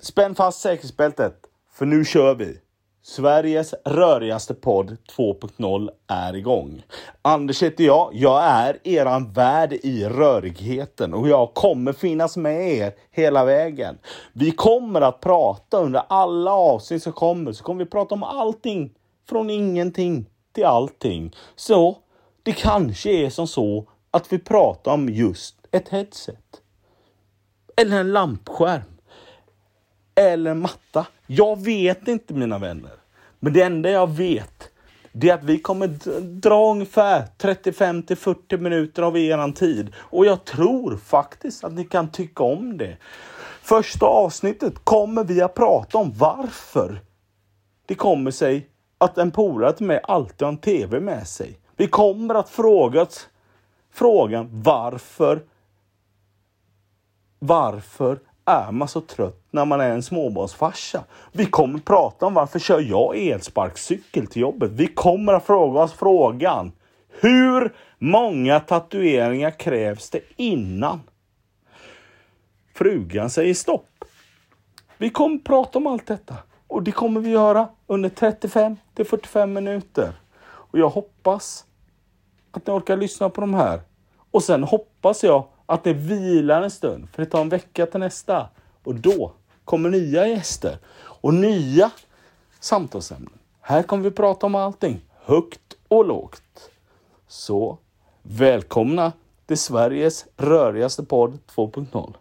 Spänn fast säkerhetsbältet, för nu kör vi! Sveriges rörigaste podd 2.0 är igång. Anders heter jag. Jag är eran värd i rörigheten och jag kommer finnas med er hela vägen. Vi kommer att prata under alla avsnitt som kommer, så kommer vi prata om allting från ingenting till allting. Så det kanske är som så att vi pratar om just ett headset. Eller en lampskärm. Eller en matta. Jag vet inte mina vänner. Men det enda jag vet det är att vi kommer dra ungefär 35 till 40 minuter av eran tid. Och jag tror faktiskt att ni kan tycka om det. Första avsnittet kommer vi att prata om varför det kommer sig att en polare till mig alltid har en TV med sig. Vi kommer att fråga frågan varför varför är man så trött när man är en småbarnsfarsa? Vi kommer prata om varför kör jag elsparkcykel till jobbet? Vi kommer att fråga oss frågan. Hur många tatueringar krävs det innan frugan säger stopp? Vi kommer prata om allt detta och det kommer vi göra under 35 till 45 minuter. Och jag hoppas att ni orkar lyssna på de här. Och sen hoppas jag att det vilar en stund, för det tar en vecka till nästa. Och då kommer nya gäster och nya samtalsämnen. Här kommer vi prata om allting, högt och lågt. Så välkomna till Sveriges rörigaste podd 2.0.